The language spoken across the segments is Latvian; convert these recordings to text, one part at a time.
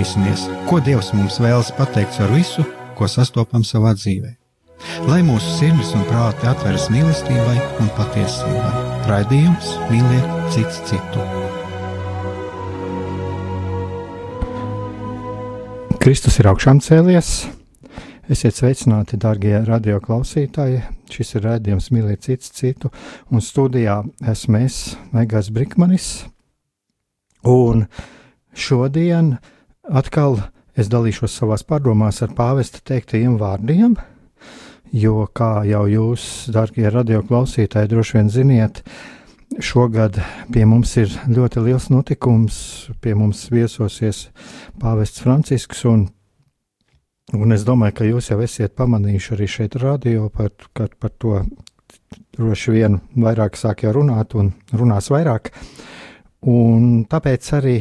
Klausīsimies, ko Dievs mums vēlas pateikt ar visu, ko sastopam savā dzīvē. Lai mūsu sirds un prāti atveras mīlestībai un patiesībai, raidījums mīliet citu citu. Kristus ir augšām cēlies. Esiet sveicināti, darbie radioklausītāji. Šis ir raidījums Mīlēt citu citu, un studijā esmu es, Megas Brikmanis. Un šodien atkal es dalīšos savās pārdomās ar pāvesta teiktajiem vārdiem, jo, kā jau jūs, darbie radioklausītāji, droši vien ziniet, šogad pie mums ir ļoti liels notikums. Pie mums viesosies pāvests Francisks, un, un es domāju, ka jūs jau esat pamanījuši arī šeit radio par, par, par to. Droši vien vairāk sāk jau runāt, un runās vairāk. Un tāpēc arī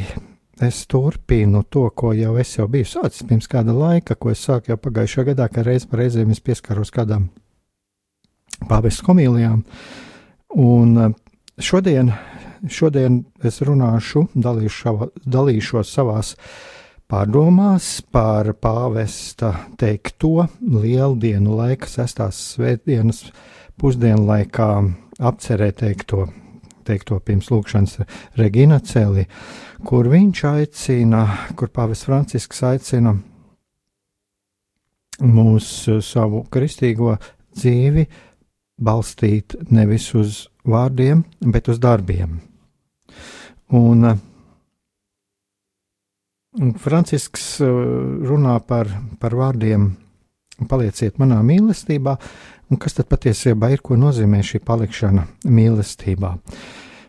es turpinu to, ko jau es jau biju sācis pirms kāda laika, ko es sāku jau pagājušajā gadā, kad reiz par reizēm es pieskaros kādām pāvests komīlijām. Un eh, šodien, šodien es runāšu, dalīšu, dalīšos savās pārdomās par pāvesta teikto lieldienu laika, sestās svētdienas pusdienlaikā apcerē teikto teikto pirms lūkšanas Regina Celi, kur viņš aicina, kur Pāvis Francisks aicina mūsu savu kristīgo dzīvi balstīt nevis uz vārdiem, bet uz darbiem. Un, un Francisks uh, runā par, par vārdiem, palieciet manā mīlestībā, Un kas tad patiesībā ir, ko nozīmē šī palikšana mīlestībā?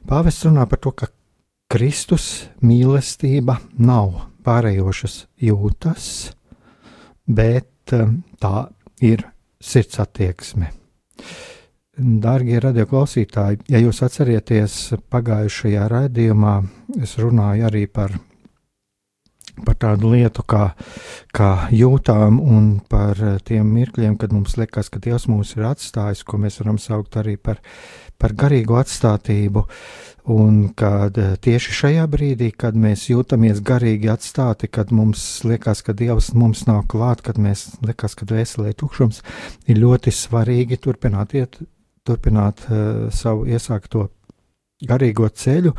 Pāvests runā par to, ka Kristus mīlestība nav pārējošas jūtas, bet um, tā ir sirds attieksme. Dārgie radioklausītāji, ja jūs atcerieties pagājušajā raidījumā, es runāju arī par par tādu lietu kā, kā jūtām un par eh, tiem mirkļiem, kad mums liekas, ka Dievs mūs ir atstājis, ko mēs varam saukt arī par, par garīgu atstātību. Un kad eh, tieši šajā brīdī, kad mēs jūtamies garīgi atstāti, kad mums liekas, ka Dievs mums nav klāt, kad mēs liekas, ka dvēselē ir tukšums, ir ļoti svarīgi turpināt iet, turpināt uh, savu iesākto garīgo ceļu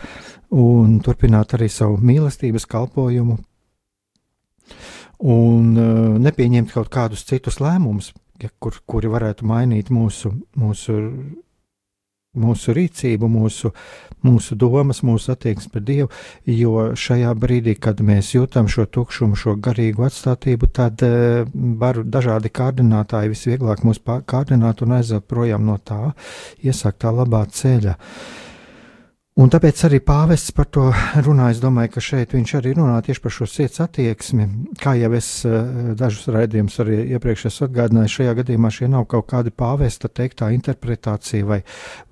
un turpināt arī savu mīlestības kalpojumu un uh, nepieņemt kaut kādus citus lēmumus, ja, kur, kuri varētu mainīt mūsu, mūsu, mūsu rīcību, mūsu, mūsu domas, mūsu attieksmi pret Dievu. Jo šajā brīdī, kad mēs jūtam šo tukšumu, šo garīgu atstātību, tad uh, var dažādi kārdinātāji visvieglāk mūs kārdināt un aiziet projām no tā, iesākt tā labā ceļa. Uh, Un tāpēc arī pāvests par to runā. Es domāju, ka šeit viņš arī runā tieši par šo sirds attieksmi. Kā jau es eh, dažus raidījumus arī iepriekš atgādināju, šajā gadījumā šie nav kaut kādi pāvesta teiktā interpretācija vai,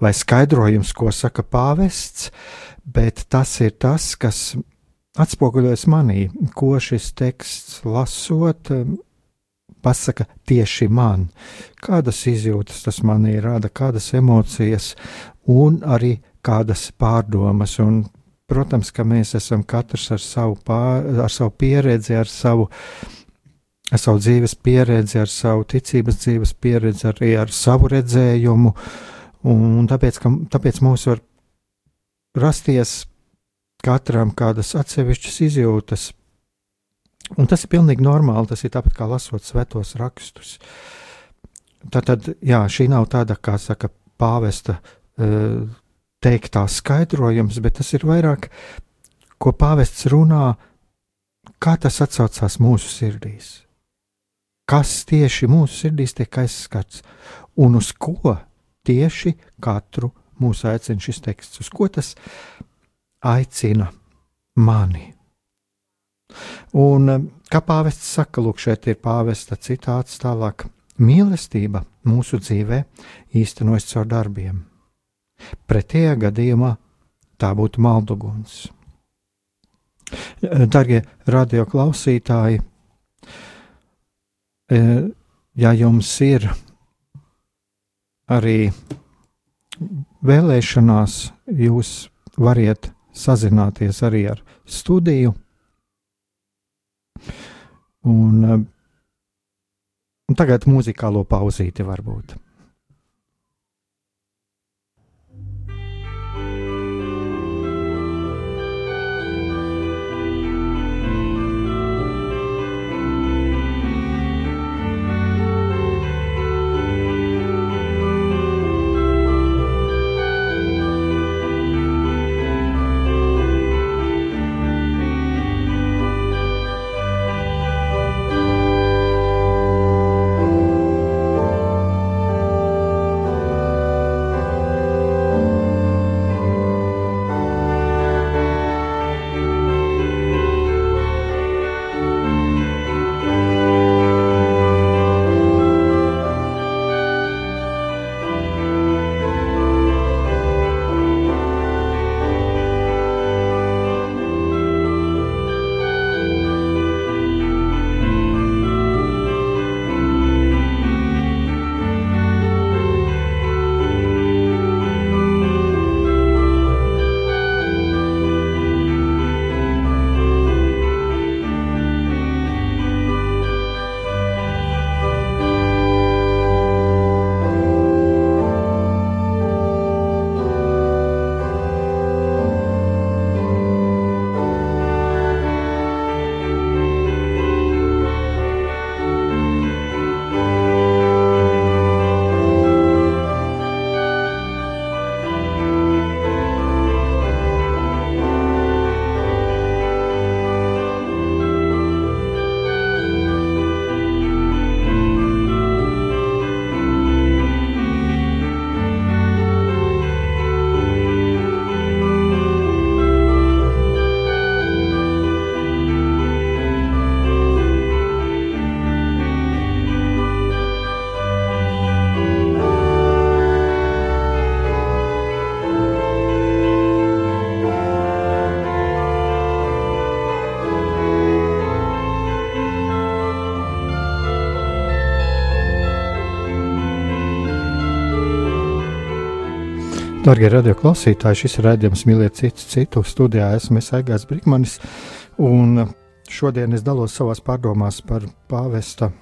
vai skaidrojums, ko saka pāvests, bet tas ir tas, kas atspoguļojas manī, ko šis teksts lasot. Pasaka tieši man, kādas izjūtas tas manī rada, kādas emocijas, un arī kādas pārdomas. Un, protams, ka mēs esam katrs ar savu, pār, ar savu pieredzi, ar savu, ar savu dzīves pieredzi, ar savu ticības dzīves pieredzi, arī ar savu redzējumu. Un tāpēc, ka, tāpēc mums var rasties katram kādas atsevišķas izjūtas. Un tas ir pilnīgi normāli. Tas ir tāpat kā lasot svētos rakstus. Tātad, jā, šī nav tāda, kā saka, pāvesta uh, teiktā skaidrojums, bet tas ir vairāk, ko pāvests runā, kā tas atsaucās mūsu sirdīs. Kas tieši mūsu sirdīs tiek aizskats un uz ko tieši katru mūsu aicina šis teksts, uz ko tas aicina mani. Un kā pāvests saka, lūk, šeit ir pāvesta citāts tālāk: mīlestība mūsu dzīvē īstenojas caur darbiem. Pretējā gadījumā tā būtu malduguns. Darbie radioklausītāji, e, ja jums ir arī vēlēšanās, jūs variet sazināties arī ar studiju. Un, un tagad muzikālo pauzīti varbūt. Darbie radioklausītāji, šis ir raidījums Mīliet citu citu. Studijā esmu Aigās Brīsmanis, un šodien es dalos savās pārdomās par pāvesta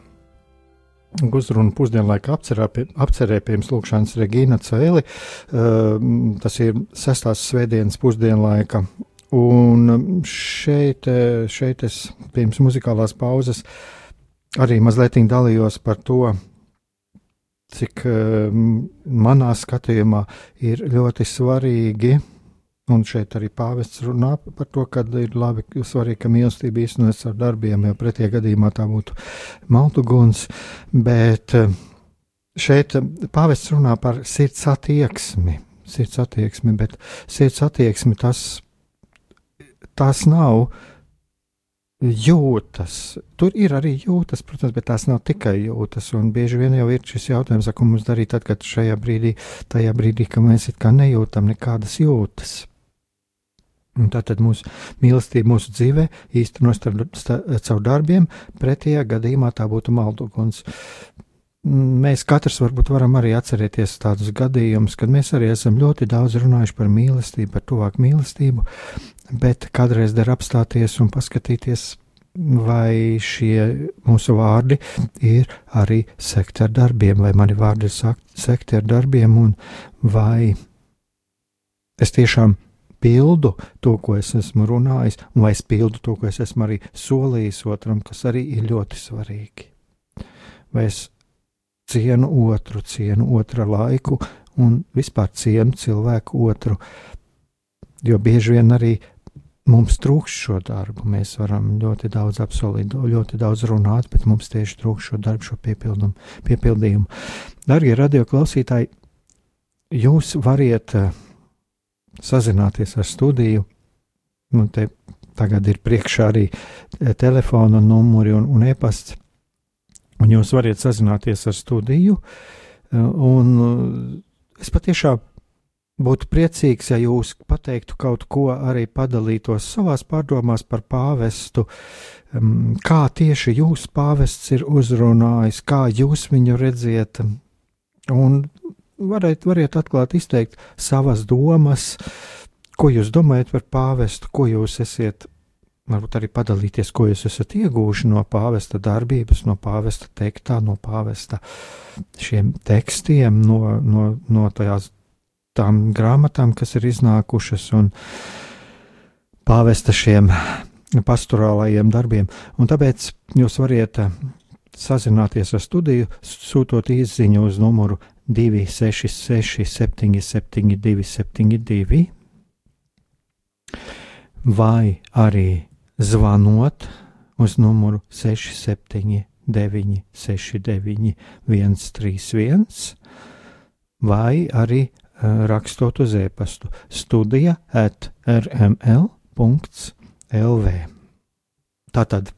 uzrunu pusdienlaika apcerēpījums Lūkšanas Regīna Cēli. Uh, tas ir sestās svētdienas pusdienlaika. Un šeit, šeit es pirms muzikālās pauzes arī mazliet dalījos par to, cik uh, manā skatījumā ir ļoti svarīgi, un šeit arī pāvests runā par to, ka ir labi, svarīgi, ka mīlestība īstenojas ar darbiem, jo pretie gadījumā tā būtu maltuguns, bet uh, šeit pāvests runā par sirds attieksmi, sirds attieksmi, bet sirds attieksmi tas, tas nav jūtas. Tur ir arī jūtas, protams, bet tās nav tikai jūtas. Un bieži vien jau ir šis jautājums, ko mums darīt tad, kad šajā brīdī, tajā brīdī, kad mēs it kā nejūtam nekādas jūtas. Un tātad mūsu mīlestība mūsu dzīvē īstenos caur darbiem, pretējā gadījumā tā būtu malduguns. Mēs katrs varbūt varam arī atcerēties tādus gadījumus, kad mēs arī esam ļoti daudz runājuši par mīlestību, par tuvāku mīlestību, bet kādreiz der apstāties un paskatīties, vai šie mūsu vārdi ir arī sekti ar darbiem, vai mani vārdi ir sekti ar darbiem, un vai es tiešām pildu to, ko es esmu runājis, un vai es pildu to, ko es esmu arī solījis otram, kas arī ir ļoti svarīgi. Vai es cienu otru, cienu otra laiku un vispār cienu cilvēku otru, jo bieži vien arī mums trūks šo darbu. Mēs varam ļoti daudz apsolīt, ļoti daudz runāt, bet mums tieši trūks šo darbu, šo piepildījumu. Darbie radioklausītāji, jūs variet uh, sazināties ar studiju. Nu, te tagad ir priekšā arī eh, telefona numuri un, un e-pasts. Un jūs varat sazināties ar studiju. Un es patiešām Būtu priecīgs, ja jūs pateiktu kaut ko, arī padalītos savās pārdomās par pāvestu, um, kā tieši jūs pāvests ir uzrunājis, kā jūs viņu redziet, un variet, variet atklāt izteikt savas domas, ko jūs domājat par pāvestu, ko jūs esat varbūt arī padalīties, ko jūs esat ieguvuši no pāvesta darbības, no pāvesta teiktā, no pāvesta šiem tekstiem, no, no, no tajās tām grāmatām, kas ir iznākušas, un pāvesta šiem pastorālajiem darbiem. Un tāpēc jūs variet eh, sazināties ar studiju, sūtot īsiņu uz numuru 266, 772, 72, vai arī zvanot uz numuru 679, 69, 131, vai arī uh, rakstot uz e-pastu studija at rml.lv. Tātad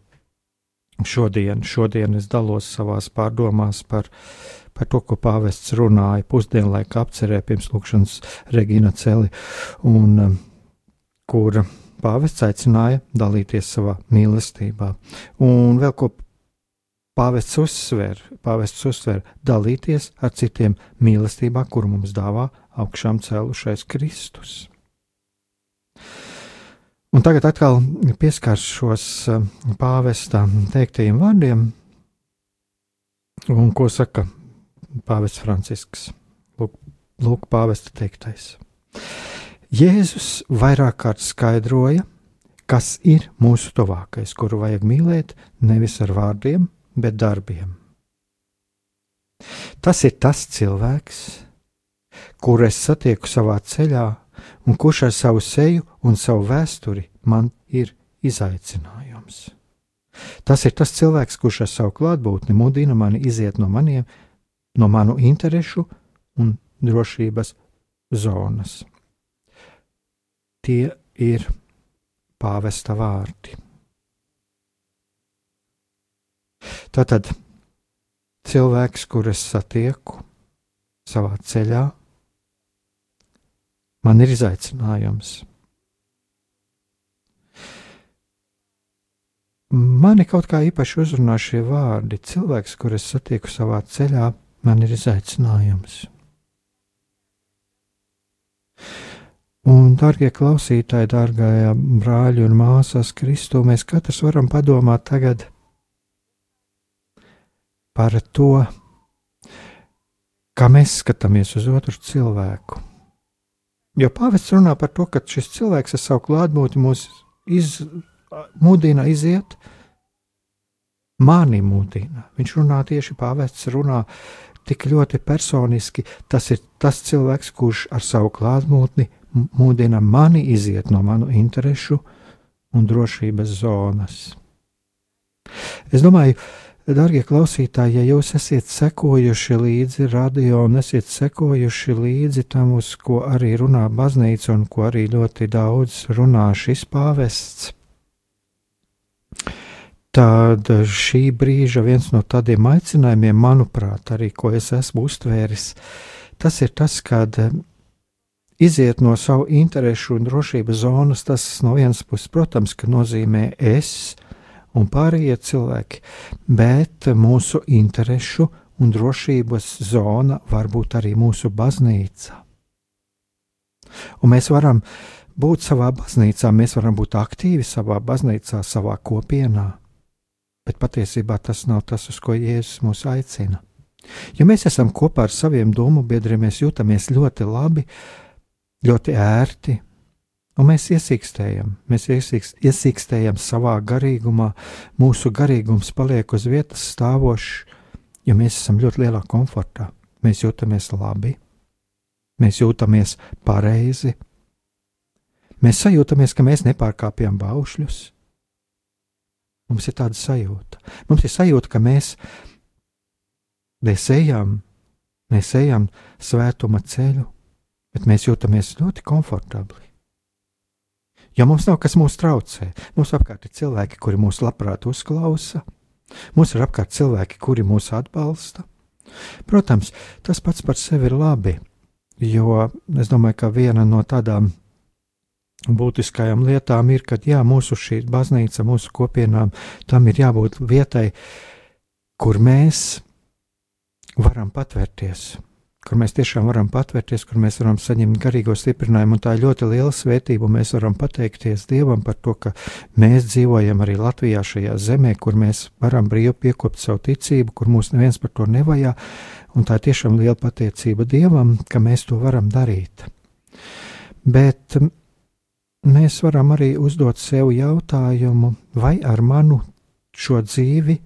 šodien, šodien es dalos savās pārdomās par, par to, ko pāvests runāja pusdienlaika apcerē pirms lūkšanas Regina Celi, un um, kur pāvests aicināja dalīties savā mīlestībā. Un vēl ko pāvests uzsver, pāvests uzsver dalīties ar citiem mīlestībā, kuru mums dāvā augšām cēlušais Kristus. Un tagad atkal pieskaršos eh, pāvesta teiktajiem vārdiem, un ko saka pāvests Francisks. Lūk, lūk pāvesta teiktais. Jēzus vairāk kārt skaidroja, kas ir mūsu tuvākais, kuru vajag mīlēt nevis ar vārdiem, bet darbiem. Tas ir tas cilvēks, kuru es satieku savā ceļā, un kurš ar savu seju un savu vēsturi man ir izaicinājums. Tas ir tas cilvēks, kurš ar savu klātbūtni mudina mani iziet no maniem, no manu interesu un drošības zonas. Tie ir pāvesta vārdi. Tātad cilvēks, kurus satieku savā ceļā, man ir izaicinājums. Mani kaut kā īpaši uzrunā šie vārdi. Cilvēks, kurus satieku savā ceļā, man ir izaicinājums. Un, darbie klausītāji, dārgā brāļi un māsas, Kristu, mēs katrs varam padomāt tagad par to, kā mēs skatāmies uz otru cilvēku. Jo pāvests runā par to, ka šis cilvēks ar savu klātbūtni mūs iz, mudina iziet, mani mudina. Viņš runā tieši pāvests, runā tik ļoti personiski. Tas ir tas cilvēks, kurš ar savu klātbūtni mudina mani iziet no manu interesu un drošības zonas. Es domāju, darbie klausītāji, ja jūs esat sekojuši līdzi radio un esat sekojuši līdzi tam, uz ko arī runā baznīca un ko arī ļoti daudz runā šis pāvests, tad šī brīža viens no tādiem aicinājumiem, manuprāt, arī ko es esmu uztvēris, tas ir tas, kad iziet no savu interesu un drošības zonas, tas no vienas puses, protams, nozīmē es un pārējie cilvēki, bet mūsu interesu un drošības zona var būt arī mūsu baznīca. Un mēs varam būt savā baznīcā, mēs varam būt aktīvi savā baznīcā, savā kopienā, bet patiesībā tas nav tas, uz ko Jēzus mūs aicina. Ja mēs esam kopā ar saviem domu biedriem, mēs jūtamies ļoti labi, ļoti ērti, un mēs iesīkstējam, mēs iesīkst, iesīkstējam savā garīgumā, mūsu garīgums paliek uz vietas stāvošs, jo mēs esam ļoti lielā komfortā, mēs jūtamies labi, mēs jūtamies pareizi, mēs sajūtamies, ka mēs nepārkāpjam baušļus. Mums ir tāda sajūta. Mums ir sajūta, ka mēs, mēs ejam, mēs ejam svētuma ceļu, bet mēs jūtamies ļoti komfortabli. Jo mums nav kas mūs traucē. Mums apkārt ir cilvēki, kuri mūs labprāt uzklausa, mums ir apkārt cilvēki, kuri mūs atbalsta. Protams, tas pats par sevi ir labi, jo es domāju, ka viena no tādām būtiskajām lietām ir, ka jā, mūsu šī baznīca, mūsu kopienām, tam ir jābūt vietai, kur mēs varam patvērties, kur mēs tiešām varam patvērties, kur mēs varam saņemt garīgo stiprinājumu. Un tā ir ļoti liela svētība, mēs varam pateikties Dievam par to, ka mēs dzīvojam arī Latvijā, šajā zemē, kur mēs varam brīvi piekopt savu ticību, kur mūs neviens par to nevajā. Un tā ir tiešām liela pateicība Dievam, ka mēs to varam darīt. Bet mēs varam arī uzdot sev jautājumu, vai ar manu šo dzīvi,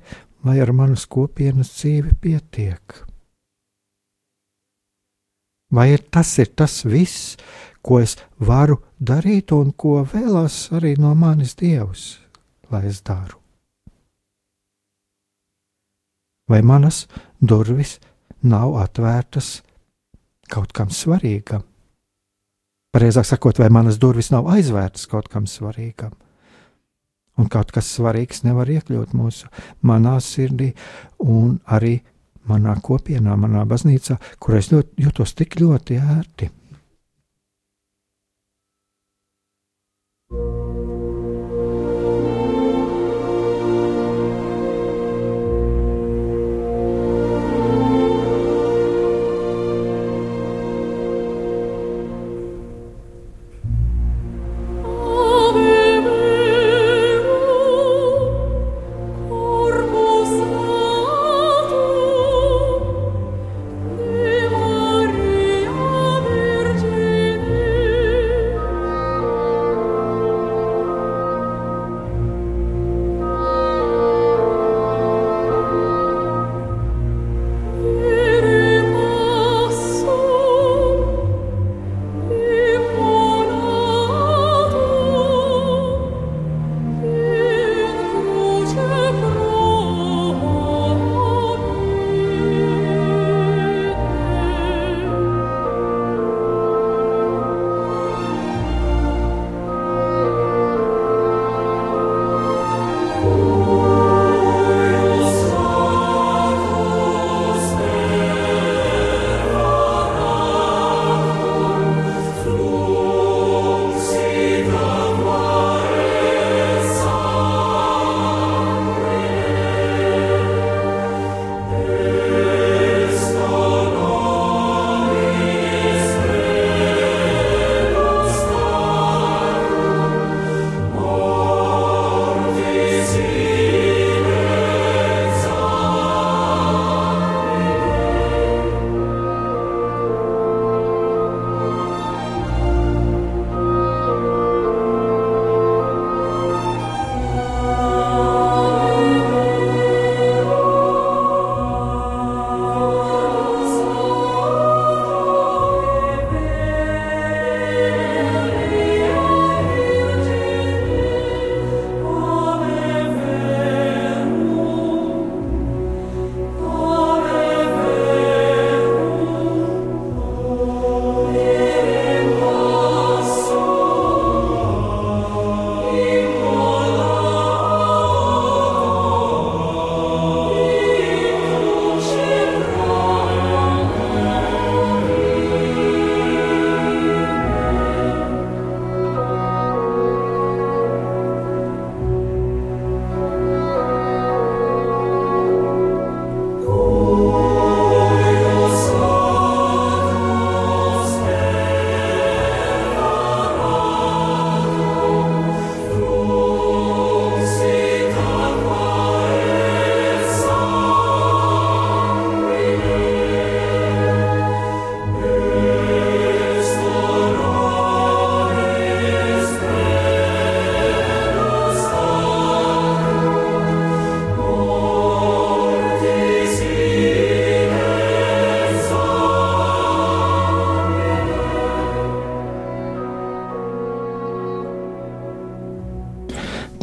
vai ar manas kopienas dzīvi pietiek. Vai ir tas ir tas viss, ko es varu darīt un ko vēlās arī no manis Dievs, lai es daru? Vai manas durvis nav atvērtas kaut kam svarīgam? Pareizāk sakot, vai manas durvis nav aizvērtas kaut kam svarīgam? Un kaut kas svarīgs nevar iekļūt mūsu manā sirdī un arī manā kopienā, manā baznīcā, kur es ļoti, jūtos tik ļoti ērti.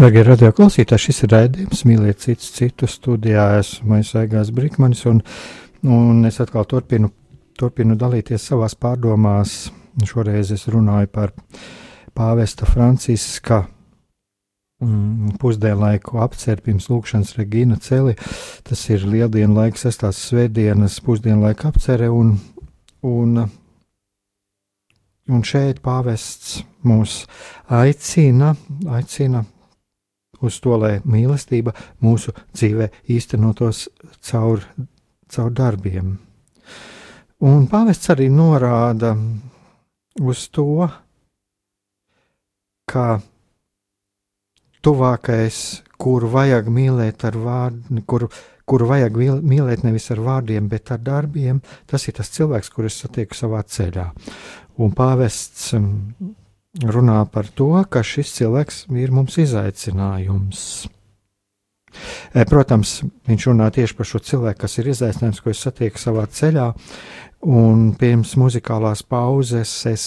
Darbie radioklausītāji, šis ir raidījums, mīliet citus citu studijā. Esmu Aigās Brīkmanis, un, un es atkal turpinu, turpinu dalīties savās pārdomās. Šoreiz es runāju par pāvesta Franciska mm, pusdienlaiku apceru pirms lūkšanas Regīna celi. Tas ir lieldienu laiks, sestās svētdienas pusdienlaika apcere, un, un, un šeit pāvests mūs aicina, aicina uz to, lai mīlestība mūsu dzīvē īstenotos caur, caur darbiem. Un pāvests arī norāda uz to, ka tuvākais, kuru vajag mīlēt ar vārdu, kuru, kuru vajag mīlēt nevis ar vārdiem, bet ar darbiem, tas ir tas cilvēks, kurus satieku savā ceļā. Un pāvests runā par to, ka šis cilvēks ir mums izaicinājums. E, protams, viņš runā tieši par šo cilvēku, kas ir izaicinājums, ko es satieku savā ceļā, un pirms muzikālās pauzes es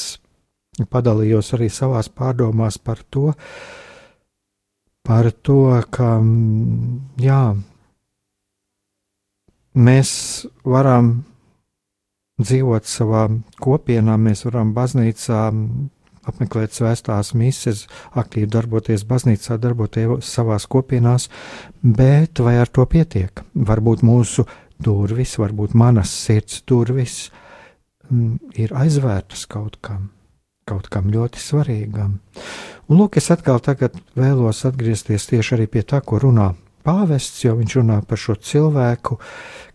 padalījos arī savās pārdomās par to, par to, ka jā, mēs varam dzīvot savā kopienā, mēs varam baznīcā apmeklēt svētās mises, aktīvi darboties baznīcā, darboties savās kopienās, bet vai ar to pietiek? Varbūt mūsu durvis, varbūt manas sirds durvis m, ir aizvērtas kaut kam, kaut kam ļoti svarīgam. Un lūk, es atkal vēlos atgriezties tieši arī pie tā, ko runā pāvests, jo viņš runā par šo cilvēku,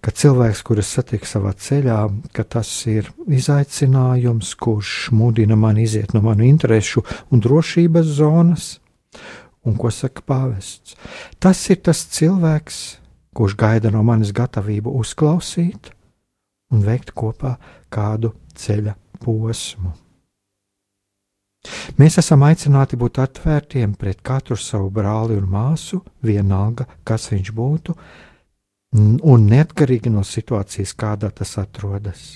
ka cilvēks, kurus satiek savā ceļā, ka tas ir izaicinājums, kurš mudina mani iziet no manu interesu un drošības zonas. Un ko saka pāvests? Tas ir tas cilvēks, kurš gaida no manis gatavību uzklausīt un veikt kopā kādu ceļa posmu. Mēs esam aicināti būt atvērtiem pret katru savu brāli un māsu, vienalga, kas viņš būtu, un neatkarīgi no situācijas, kādā tas atrodas.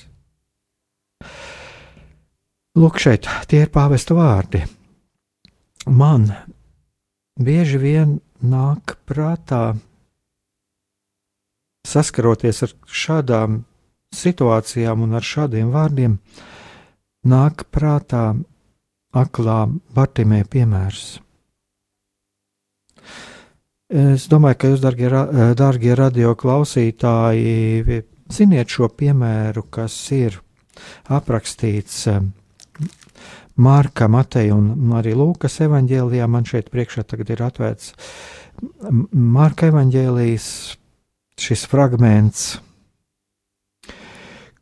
Lūk, šeit tie ir pāvesta vārdi. Man bieži vien nāk prātā, saskaroties ar šādām situācijām un ar šādiem vārdiem, nāk prātā aklā Bartimē piemērs. Es domāju, ka jūs, darbie, darbie radio klausītāji, ziniet šo piemēru, kas ir aprakstīts Mārka, Mateja un arī Lūkas evanģēlijā. Man šeit priekšā tagad ir atvērts Mārka evanģēlijas šis fragments,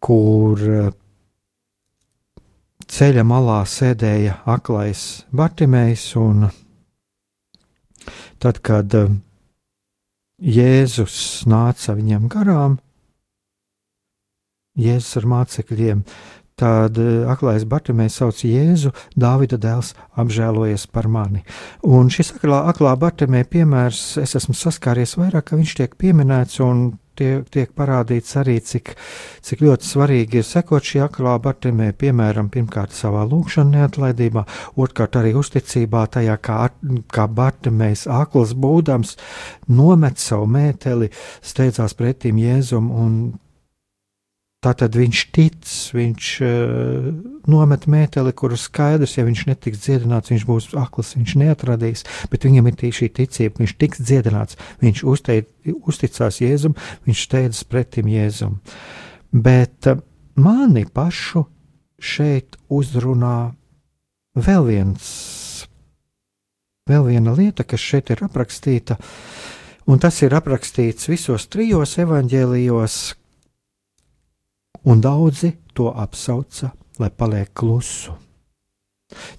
kur ceļa malā sēdēja aklais Bartimējs, un tad, kad eh, Jēzus nāca viņam garām, Jēzus ar mācekļiem, tad eh, aklais Bartimējs sauc Jēzu, Dāvida dēls, apžēlojies par mani. Un šis aklā, aklā Bartimēja piemērs, es esmu saskāries vairāk, ka viņš tiek pieminēts, un tiek, tiek parādīts arī, cik, cik ļoti svarīgi ir sekot šī aklā Bartimē, piemēram, pirmkārt savā lūkšanā neatlaidībā, otrkārt arī uzticībā tajā, kā, kā Bartimējs akls būdams nomet savu mēteli, steidzās pretīm Jēzum un Tātad viņš tic, viņš uh, nomet mēteli, kuru skaidrs, ja viņš netiks dziedināts, viņš būs akls, viņš neatradīs, bet viņam ir šī ticība, viņš tiks dziedināts, viņš uzteic, uzticās Jēzum, viņš steidzas pretim Jēzum. Bet uh, mani pašu šeit uzrunā vēl viens, vēl viena lieta, kas šeit ir aprakstīta, un tas ir aprakstīts visos trijos evaņģēlijos, un daudzi to apsauca, lai paliek klusu.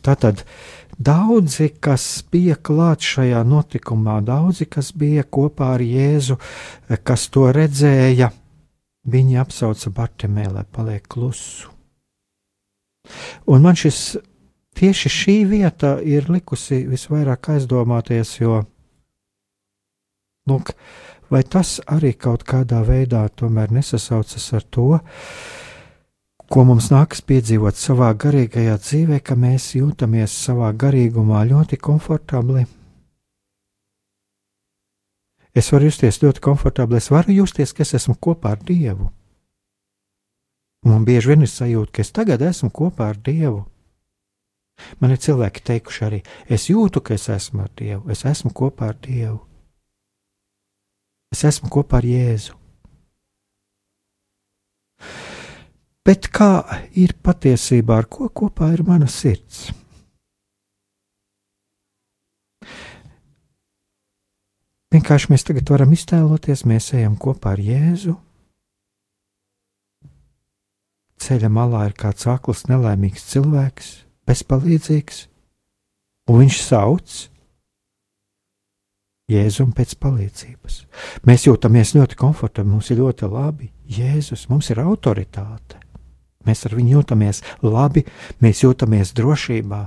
Tātad daudzi, kas bija klāt šajā notikumā, daudzi, kas bija kopā ar Jēzu, kas to redzēja, viņi apsauca Bartemē, lai paliek klusu. Un man šis tieši šī vieta ir likusi visvairāk aizdomāties, jo, lūk, vai tas arī kaut kādā veidā tomēr nesasaucas ar to, ko mums nākas piedzīvot savā garīgajā dzīvē, ka mēs jūtamies savā garīgumā ļoti komfortabli. Es varu justies ļoti komfortabli, es varu justies, ka es esmu kopā ar Dievu. Man bieži vien ir sajūta, ka es tagad esmu kopā ar Dievu. Man ir cilvēki teikuši arī, es jūtu, ka es esmu ar Dievu, es esmu kopā ar Dievu. Es esmu kopā ar Jēzu. Bet kā ir patiesībā, ar ko kopā ir mana sirds? Vienkārši mēs tagad varam iztēloties, mēs ejam kopā ar Jēzu. ceļa malā ir kāds akls, nelaimīgs cilvēks, bezpalīdzīgs, un viņš sauc Jēzum pēc palīdzības. Mēs jūtamies ļoti komfortabli, mums ir ļoti labi. Jēzus, mums ir autoritāte. Mēs ar viņu jūtamies labi, mēs jūtamies drošībā,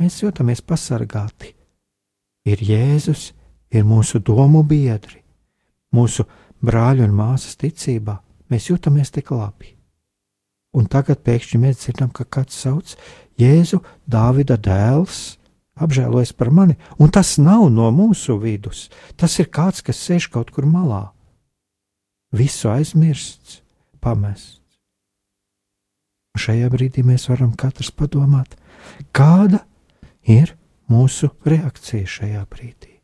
mēs jūtamies pasargāti. Ir Jēzus, ir mūsu domu biedri, mūsu brāļi un māsas ticībā. Mēs jūtamies tik labi. Un tagad pēkšņi mēs dzirdam, ka kāds sauc Jēzu, Dāvida dēls, apžēlojas par mani, un tas nav no mūsu vidus. Tas ir kāds, kas sēž kaut kur malā. Visu aizmirsts, pamests. Šajā brīdī mēs varam katrs padomāt, kāda ir mūsu reakcija šajā brīdī.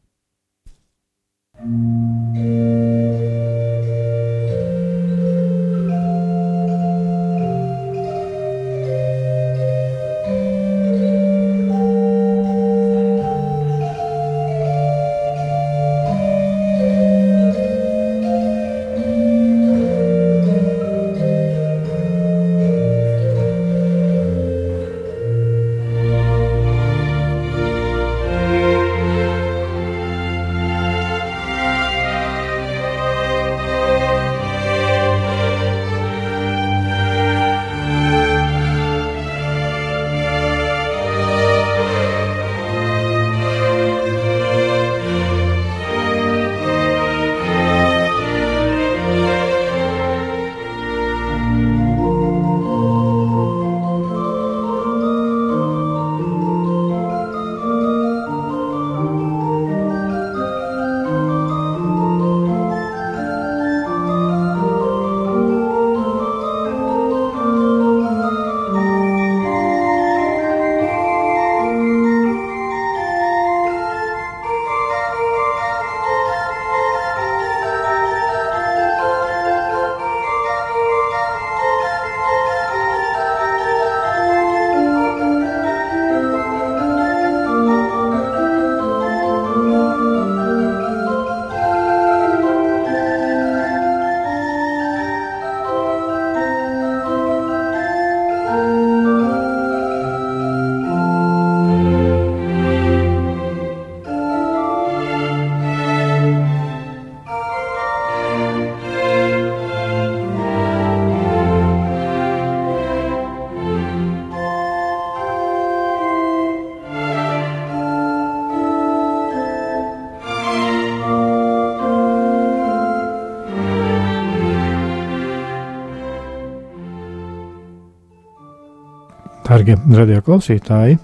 Darbie radio klausītāji,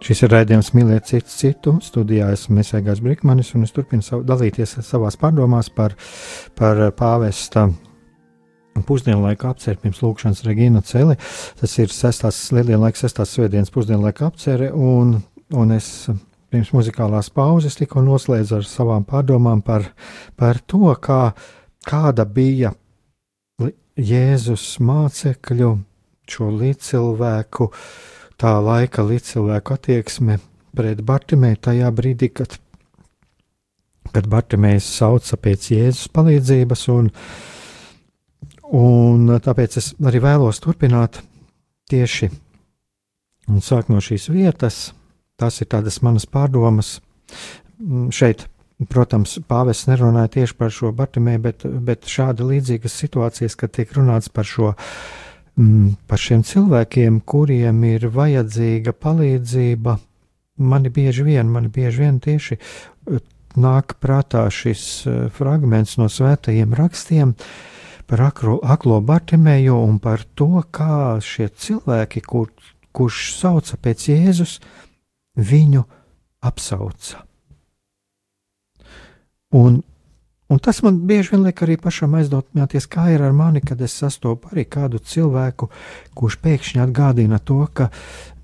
šis ir raidījums Mīliet citu citu. Studijā esmu Mēsēgājs Brīkmanis un es turpinu savu, dalīties savās pārdomās par, par pāvesta pusdienlaika apceri pirms lūkšanas Regīna Celi. Tas ir sestās lieldienlaika, sestās svētdienas pusdienlaika apceri un, un es pirms muzikālās pauzes tikko noslēdzu ar savām pārdomām par, par to, kā, kāda bija Jēzus mācekļu šo līdzcilvēku, tā laika līdzcilvēku attieksme pret Bartimēju tajā brīdī, kad, kad Bartimējs sauca pēc Jēzus palīdzības, un, un tāpēc es arī vēlos turpināt tieši un sākt no šīs vietas. Tas ir tādas manas pārdomas. Šeit, protams, pāvests nerunāja tieši par šo Bartimēju, bet, bet šāda līdzīgas situācijas, kad tiek runāts par šo uh, mm, par šiem cilvēkiem, kuriem ir vajadzīga palīdzība. Mani bieži vien, mani bieži vien tieši eh, nāk prātā šis uh, fragments no svētajiem rakstiem par akro, aklo Bartimēju un par to, kā šie cilvēki, kur, kurš sauca pēc Jēzus, viņu apsauca. Un Un tas man bieži vien liek arī pašam aizdomāties, kā ir ar mani, kad es sastopu arī kādu cilvēku, kurš pēkšņi atgādina to, ka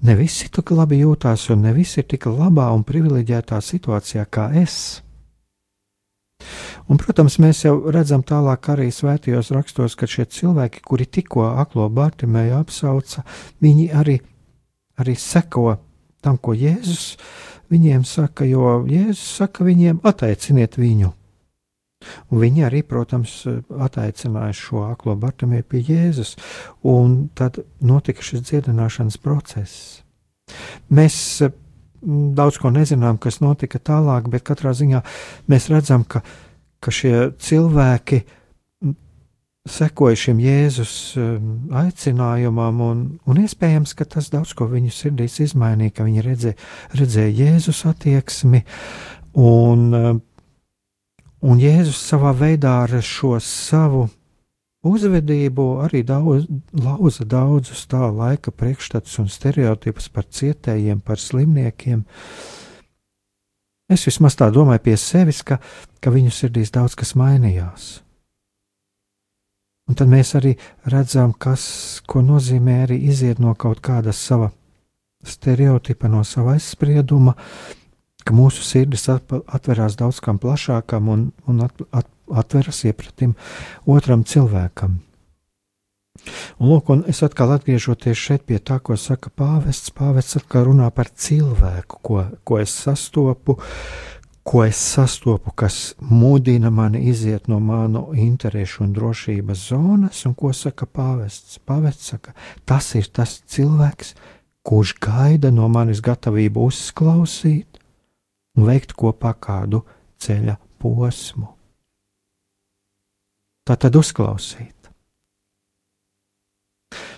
ne visi tik labi jūtās un ne visi ir tik labā un privileģētā situācijā kā es. Un, protams, mēs jau redzam tālāk arī svētajos rakstos, ka šie cilvēki, kuri tikko aklo Bārtimēju apsauca, viņi arī, arī seko tam, ko Jēzus viņiem saka, jo Jēzus saka viņiem, attaiciniet viņu Un viņi arī, protams, attaicināja šo aklo Bartamēju pie Jēzus, un tad notika šis dziedināšanas process. Mēs daudz ko nezinām, kas notika tālāk, bet katrā ziņā mēs redzam, ka, ka šie cilvēki sekoja šim Jēzus aicinājumam, un, un iespējams, ka tas daudz ko viņu sirdīs izmainīja, ka viņi redzēja, redzēja Jēzus attieksmi, un Un Jēzus savā veidā ar šo savu uzvedību arī daudz, lauza daudzus tā laika priekšstats un stereotipus par cietējiem, par slimniekiem. Es vismaz tā domāju pie sevis, ka, ka viņu sirdīs daudz kas mainījās. Un tad mēs arī redzam, kas, ko nozīmē arī iziet no kaut kāda sava stereotipa, no sava aizsprieduma, uh, ka mūsu sirdis atverās daudz kam plašākam un, un at, at, atveras iepratim otram cilvēkam. Un, lūk, un es atkal atgriežoties šeit pie tā, ko saka pāvests. Pāvests atkal runā par cilvēku, ko, ko es sastopu, ko es sastopu, kas mudina mani iziet no manu interesu un drošības zonas, un ko saka pāvests. Pāvests saka, tas ir tas cilvēks, kurš gaida no manis gatavību uzklausīt, un veikt kopā kādu ceļa posmu. Tā tad uzklausīt.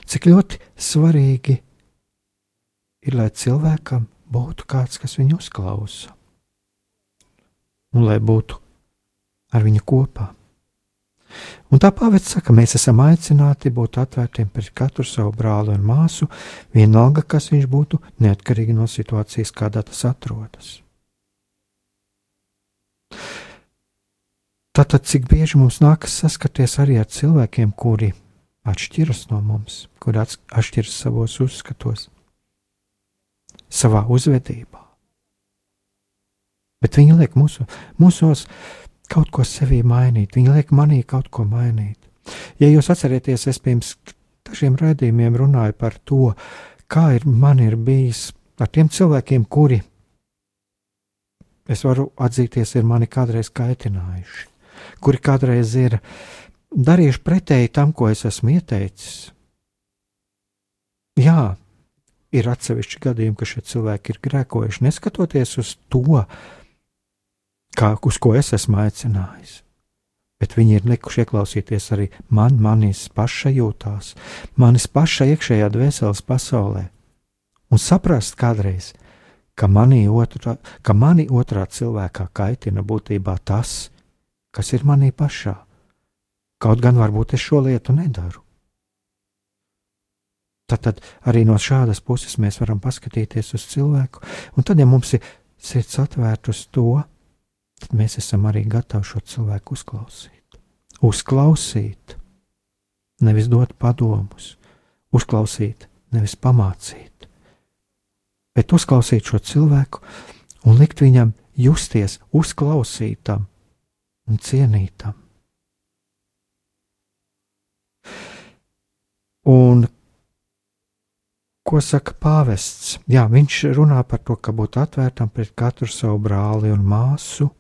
Cik ļoti svarīgi ir, lai cilvēkam būtu kāds, kas viņu uzklausa, un lai būtu ar viņu kopā. Un tā pāvets saka, mēs esam aicināti būt atvērtiem pret katru savu brāli un māsu, vienalga, kas viņš būtu, neatkarīgi no situācijas, kādā tas atrodas. Tātad, cik bieži mums nākas saskarties arī ar cilvēkiem, kuri atšķiras no mums, kuri atšķiras savos uzskatos, savā uzvedībā. Bet viņi liek mūsu, mūsos kaut ko sevī mainīt, viņi liek manī kaut ko mainīt. Ja jūs atcerieties, es pirms dažiem raidījumiem runāju par to, kā ir man ir bijis ar tiem cilvēkiem, kuri es varu atzīties, ir mani kādreiz kaitinājuši, kuri kādreiz ir darījuši pretēji tam, ko es esmu ieteicis. Jā, ir atsevišķi gadījumi, ka šie cilvēki ir grēkojuši, neskatoties uz to, kā, uz ko es esmu aicinājis. Bet viņi ir likuši ieklausīties arī man, manis paša jūtās, manis paša iekšējā dvēseles pasaulē, un saprast kādreiz, ka mani, otrā, ka mani otrā cilvēkā kaitina būtībā tas, kas ir manī pašā. Kaut gan varbūt es šo lietu nedaru. Tad, tad arī no šādas puses mēs varam paskatīties uz cilvēku, un tad, ja mums ir sirds atvērta uz to, tad mēs esam arī gatavi šo cilvēku uzklausīt. Uzklausīt, nevis dot padomus, uzklausīt, nevis pamācīt bet uzklausīt šo cilvēku un likt viņam justies uzklausītam un cienītam. Un ko saka pāvests? Jā, viņš runā par to, ka būt atvērtam pret katru savu brāli un māsu,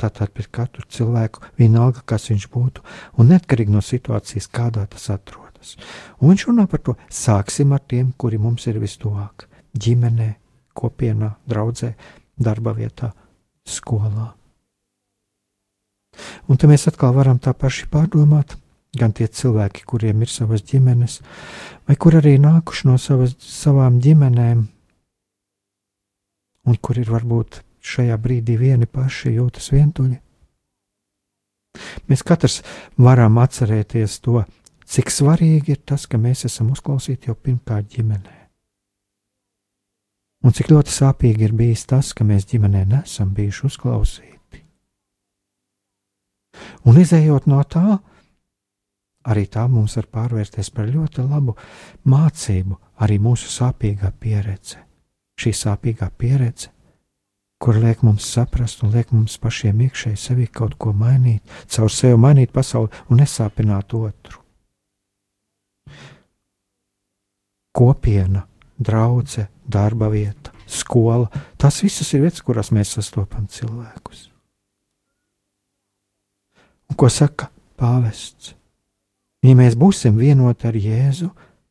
tātad pret katru cilvēku, vienalga, kas viņš būtu, un neatkarīgi no situācijas, kādā tas atrodas. Un viņš runā par to, sāksim ar tiem, kuri mums ir vistuvāk ģimenē, kopienā, draudzē, darba vietā, skolā. Un te mēs atkal varam tā paši pārdomāt, gan tie cilvēki, kuriem ir savas ģimenes, vai kur arī nākuši no savas, savām ģimenēm, un kur ir varbūt šajā brīdī vieni paši jūtas vientuļi. Mēs katrs varam atcerēties to, cik svarīgi ir tas, ka mēs esam uzklausīti jau pirmkārt ģimenē. Un cik ļoti sāpīgi ir bijis tas, ka mēs ģimenē nesam bijuši uzklausīti. Un izējot no tā, arī tā mums var pārvērsties par ļoti labu mācību, arī mūsu sāpīgā pieredze. Šī sāpīgā pieredze, kur liek mums saprast un liek mums pašiem iekšēji sevi kaut ko mainīt, caur sevi mainīt pasauli un nesāpināt otru. Kopiena draudzene, darba vieta, skola. Tas viss ir vietas, kurās mēs sastopam cilvēkus. Un ko saka pāvests? Ja mēs būsim vienoti ar Jēzu,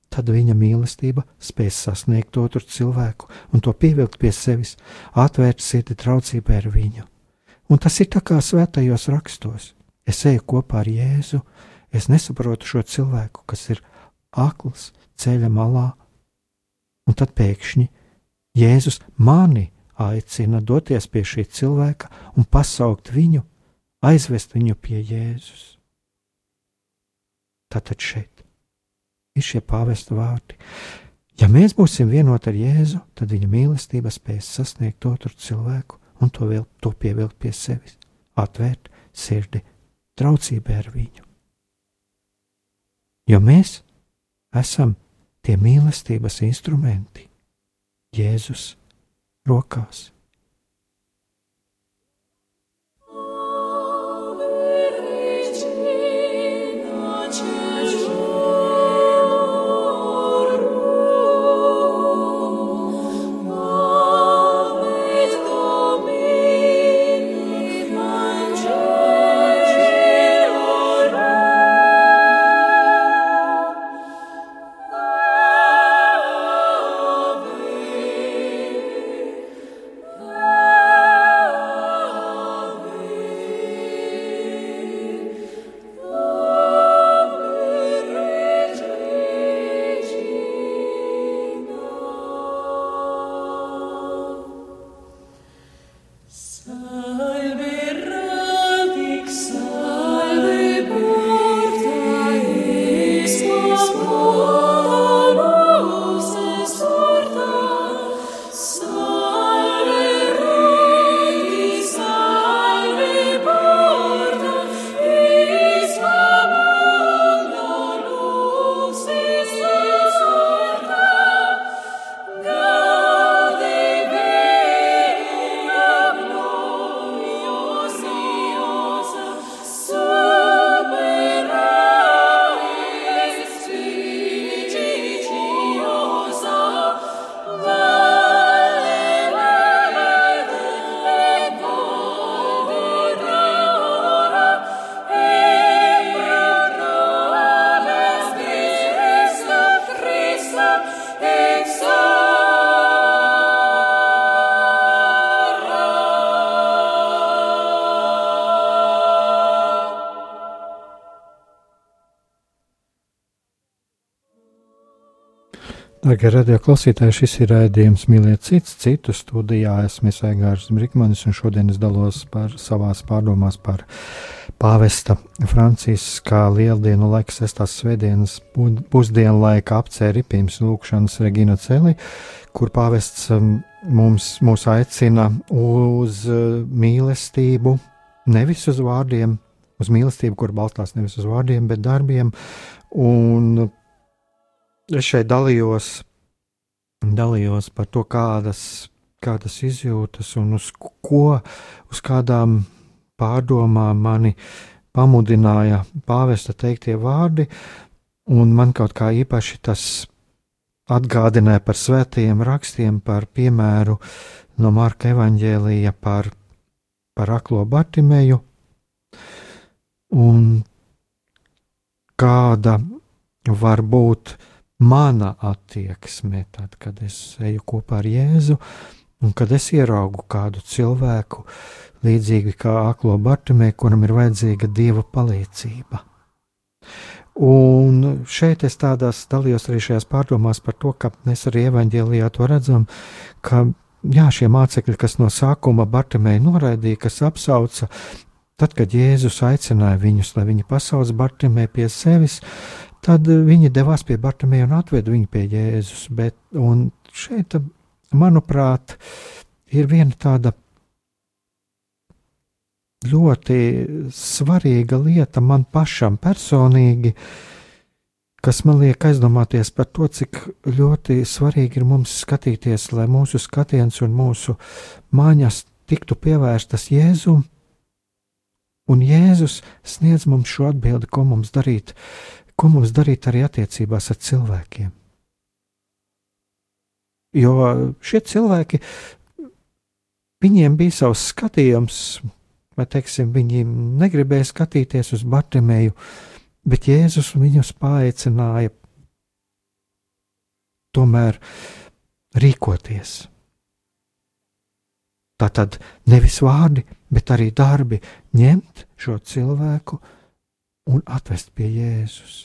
tad viņa mīlestība spēs sasniegt otru cilvēku un to pievilkt pie sevis, atvērt sirdi traucībai ar viņu. Un tas ir tā kā svētajos rakstos. Es eju kopā ar Jēzu, es nesaprotu šo cilvēku, kas ir akls ceļa malā, un tad pēkšņi Jēzus mani aicina doties pie šī cilvēka un pasaukt viņu, aizvest viņu pie Jēzus. Tātad šeit ir šie pāvesta vārdi. Ja mēs būsim vienoti ar Jēzu, tad viņa mīlestība spēs sasniegt otru cilvēku un to, vēl, to pievilkt pie sevis, atvērt sirdi traucībai ar viņu. Jo mēs esam tie mīlestības instrumenti Jēzus rokās. Darbie radio klausītāji, šis ir raidījums Mīliet cits, citu studijā. Esmu Aigārs Brīkmanis un šodien es dalos par savās pārdomās par pāvesta Franciska lieldienu laika sestās svētdienas pusdienu laika apcēri pirms lūkšanas Regina Celi, kur pāvests um, mums, mūs aicina uz uh, mīlestību, nevis uz vārdiem, uz mīlestību, kur balstās nevis uz vārdiem, bet darbiem. Un es šeit dalījos, dalījos par to, kādas, kādas izjūtas un uz ko, uz kādām pārdomām mani pamudināja pāvesta teiktie vārdi, un man kaut kā īpaši tas atgādināja par svētajiem rakstiem, par piemēru no Marka evaņģēlīja par, par aklo Bartimeju, un kāda var būt mana attieksme, tad, kad es eju kopā ar Jēzu, un kad es ieraugu kādu cilvēku, līdzīgi kā aklo Bartimē, kuram ir vajadzīga dieva palīdzība. Un šeit es tādās dalījos arī šajās pārdomās par to, ka mēs arī evaņģēlijā to redzam, ka jā, šie mācekļi, kas no sākuma Bartimē noraidīja, kas apsauca, tad, kad Jēzus aicināja viņus, lai viņi pasauc Bartimē pie sevis, Tad viņi devās pie Bartamēja un atveda viņu pie Jēzus. Bet, šeit, manuprāt, ir viena tāda ļoti svarīga lieta man pašam personīgi, kas man liek aizdomāties par to, cik ļoti svarīgi ir mums skatīties, lai mūsu skatiens un mūsu mājas tiktu pievērstas Jēzum, un Jēzus sniedz mums šo atbildi, ko mums darīt ko mums darīt arī attiecībās ar cilvēkiem. Jo šie cilvēki, viņiem bija savs skatījums, vai teiksim, viņi negribēja skatīties uz Bartimēju, bet Jēzus viņus paaicināja tomēr rīkoties. Tā tad nevis vārdi, bet arī darbi ņemt šo cilvēku un atvest pie Jēzus.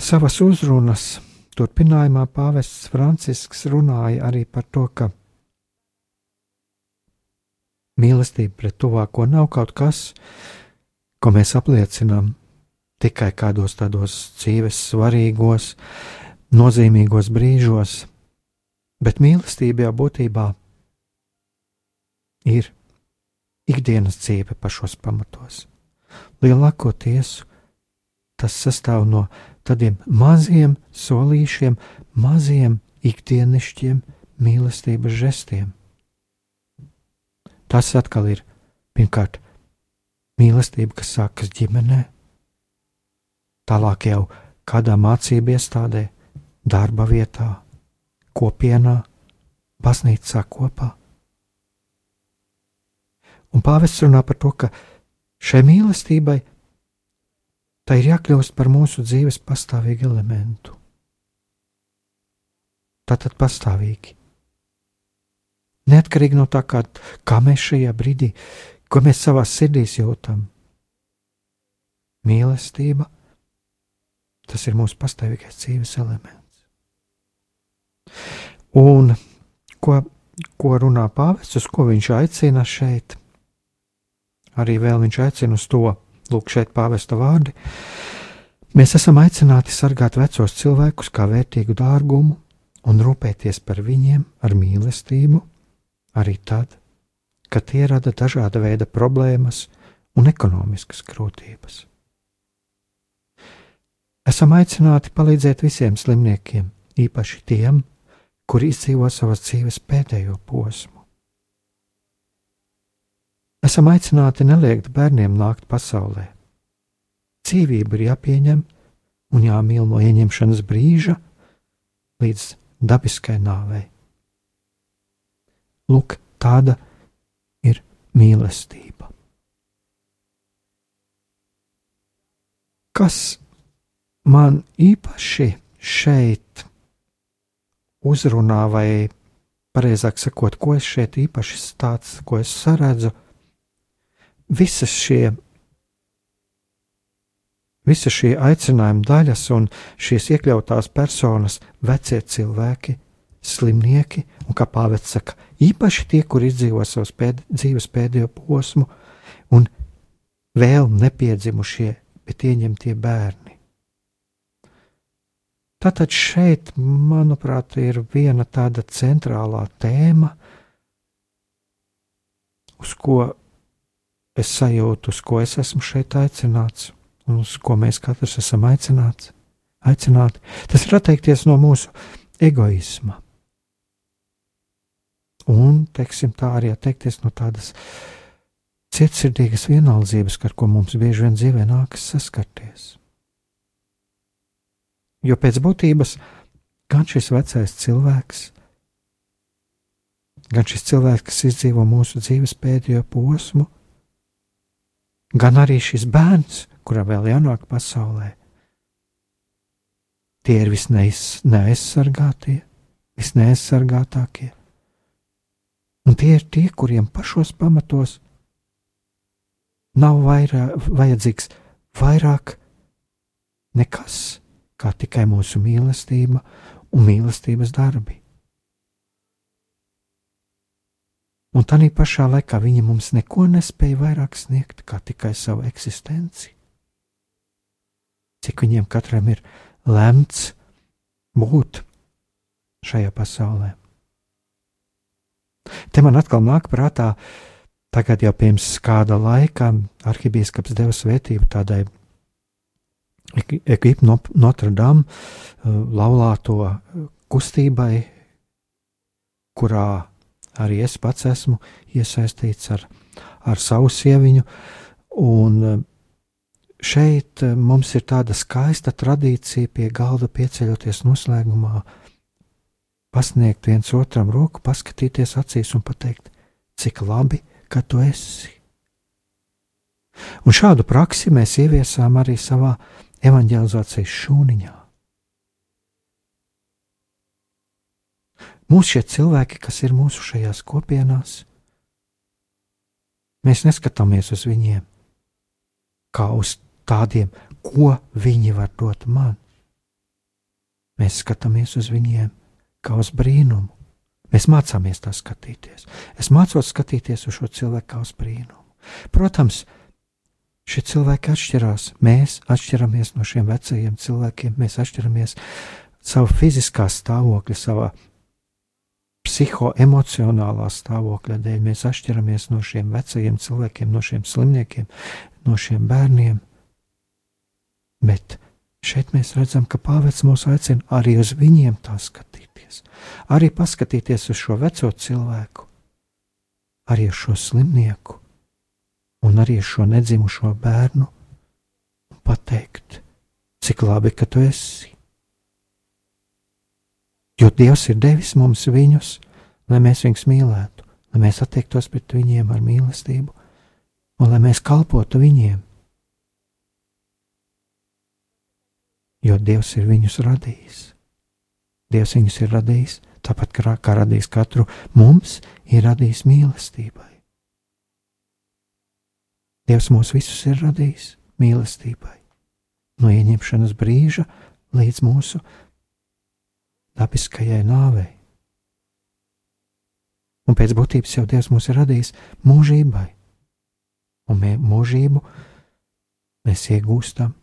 Savas uzrunas turpinājumā pāvests Francisks runāja arī par to, ka mīlestība pret tuvāko nav kaut kas, ko mēs apliecinām tikai kādos tādos dzīves svarīgos, nozīmīgos brīžos, bet mīlestība jau būtībā ir ikdienas dzīve pašos pamatos. Lielākoties tas sastāv no tādiem maziem solīšiem, maziem ikdienišķiem mīlestības žestiem. Tas atkal ir pirmkārt mīlestība, kas sākas ģimenē, tālāk jau kādā mācību iestādē, darba vietā, kopienā, baznīcā kopā. Un pāvests runā par to, ka šai mīlestībai tā ir jākļūst par mūsu dzīves pastāvīgu elementu. Tātad pastāvīgi. Neatkarīgi no tā, kā, kā mēs šajā brīdī, ko mēs savā sirdīs jūtam. Mīlestība, tas ir mūsu pastāvīgais dzīves elements. Un ko, ko runā pāvests, uz ko viņš aicina šeit? Arī vēl viņš aicina uz to, lūk, šeit pāvesta vārdi. Mēs esam aicināti sargāt vecos cilvēkus kā vērtīgu dārgumu un rūpēties par viņiem ar mīlestību, arī tad, kad tie rada dažāda veida problēmas un ekonomiskas grūtības. Esam aicināti palīdzēt visiem slimniekiem, īpaši tiem, kuri izdzīvo savas dzīves pēdējo posmu. Esam aicināti neliegt bērniem nākt pasaulē. Dzīvība ir jāpieņem un jāmīl no ieņemšanas brīža līdz dabiskai nāvei. Lūk, tāda ir mīlestība. Kas man īpaši šeit uzrunā, vai precīzāk sakot, ko es šeit īpaši tāds, ko es saredzu, visas šie, visas šie aicinājuma daļas un šīs iekļautās personas, vecie cilvēki, slimnieki, un kā pāvests saka, īpaši tie, kur izdzīvo savus pēd, dzīves pēdējo posmu, un vēl nepiedzimušie, bet ieņemtie bērni. Tātad šeit, manuprāt, ir viena tāda centrālā tēma, uz ko es sajūtu, uz ko es esmu šeit aicināts, un uz ko mēs katrs esam aicināts. aicināti. Tas ir atteikties no mūsu egoisma. Un, teiksim, tā arī atteikties no tādas cietsirdīgas vienaldzības, ar ko mums bieži vien dzīvē nākas saskarties. Jo pēc būtības gan šis vecais cilvēks, gan šis cilvēks, kas izdzīvo mūsu dzīves pēdējo posmu, gan arī šis bērns, kuram vēl jānāk pasaulē. Tie ir visneaizsargātie, visneaizsargātākie. Un tie ir tie, kuriem pašos pamatos nav vairāk, vajadzīgs vairāk nekas, kā tikai mūsu mīlestība un mīlestības darbi. Un tā pašā laikā viņi mums neko nespēja vairāk sniegt kā tikai savu eksistenci. Cik viņiem katram ir lemts būt šajā pasaulē. Te man atkal nāk prātā, tagad jau pirms kāda laika arhibīskaps deva svētību tādai ekipu no Notre Dame uh, laulāto kustībai, kurā arī es pats esmu iesaistīts ar, ar savu sieviņu. Un eh, šeit eh, mums ir tāda skaista tradīcija pie galda pieceļoties noslēgumā, pasniegt viens otram roku, paskatīties acīs un pateikt: cik labi, ka tu esi. Un šādu praksi mēs ieviesām arī savā evanģelizācijas šūniņā. Mūsu šie cilvēki, kas ir mūsu šajās kopienās, mēs neskatāmies uz viņiem kā uz tādiem, ko viņi var dot man. Mēs skatāmies uz viņiem kā uz brīnumu. Mēs mācāmies tā skatīties. Es mācos skatīties uz šo cilvēku kā uz brīnumu. Protams, šie cilvēki atšķirās. Mēs atšķiramies no šiem vecajiem cilvēkiem, mēs atšķiramies savā fiziskā stāvokļa, savā psihoemocionālā stāvokļa dēļ. Mēs atšķiramies no šiem vecajiem cilvēkiem, no šiem slimniekiem, no šiem bērniem. Bet šeit mēs redzam, ka pāvests mūs aicina arī uz viņiem tā skatīties, arī paskatīties uz šo veco cilvēku, arī uz šo slimnieku un arī uz šo nedzimušo bērnu un pateikt, cik labi, ka tu esi. Jo Dievs ir devis mums viņus, lai mēs viņus mīlētu, lai mēs attiektos pret viņiem ar mīlestību un lai mēs kalpotu viņiem. Jo Dievs ir viņus radījis. Dievs viņus ir radījis, tāpat kā, kā radījis katru mums, ir radījis mīlestībai. Dievs mūs visus ir radījis mīlestībai, no ieņemšanas brīža līdz mūsu dabiskajai nāvei. Un pēc būtības jau Dievs mūs ir radījis mūžībai un mē, mūžību mēs iegūstam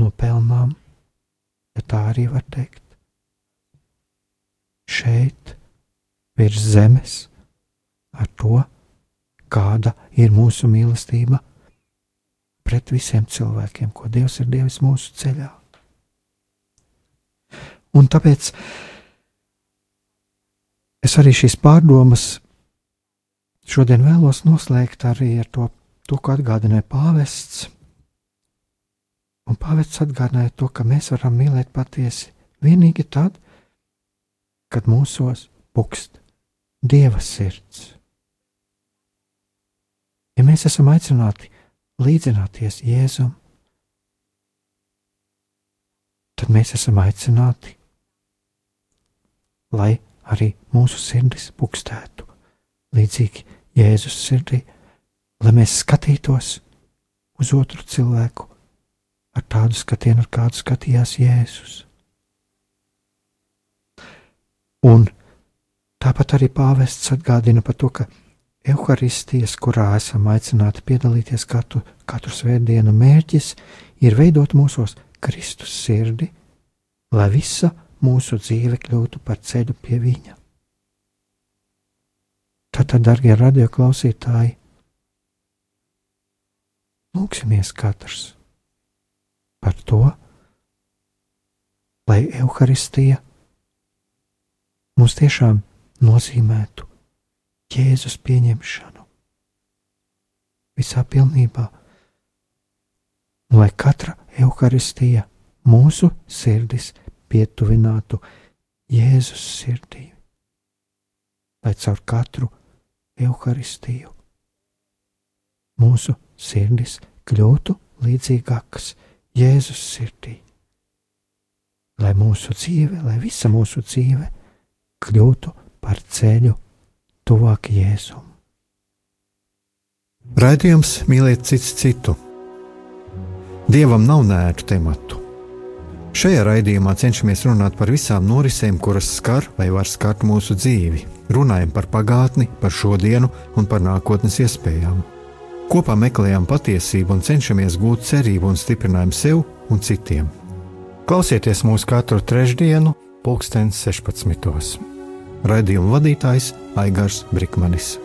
no pelnām, ja tā arī var teikt. Šeit, virs zemes, ar to, kāda ir mūsu mīlestība pret visiem cilvēkiem, ko Dievs ir devis mūsu ceļā. Un tāpēc es arī šīs pārdomas šodien vēlos noslēgt arī ar to to, ko atgādināja pāvests. Un pāvests atgādināja to, ka mēs varam mīlēt patiesi vienīgi tad, kad mūsos pukst dieva sirds. Ja mēs esam aicināti līdzināties Jēzum, tad mēs esam aicināti, lai arī mūsu sirdis pukstētu līdzīgi Jēzus sirdī lai mēs skatītos uz otru cilvēku ar tādu skatienu, ar kādu skatījās Jēzus. Un tāpat arī pāvests atgādina par to, ka evaharistijas, kurā esam aicināti piedalīties katru, katru svētdienu, mērķis ir veidot mūsos Kristus sirdi, lai visa mūsu dzīve kļūtu par ceļu pie Viņa. Tātad, darbie radioklausītāji, Lūksimies katrs par to, lai evaharistija mums tiešām nozīmētu Jēzus pieņemšanu visā pilnībā, un lai katra evaharistija mūsu sirdis pietuvinātu Jēzus sirdī, lai caur katru evaharistiju mūsu sirdis kļūtu līdzīgākas Jēzus sirdī. Lai mūsu dzīve, lai visa mūsu dzīve kļūtu par ceļu tuvāk Jēzum. Raidījums mīlēt cits citu. Dievam nav nērtu tematu. Šajā raidījumā cenšamies runāt par visām norisēm, kuras skar vai var skart mūsu dzīvi. Runājam par pagātni, par šodienu un par nākotnes iespējām. Kopā meklējam patiesību un cenšamies gūt cerību un stiprinājumu sev un citiem. Klausieties mūsu katru trešdienu, pulksten 16. Raidījuma vadītājs Aigars Brikmanis.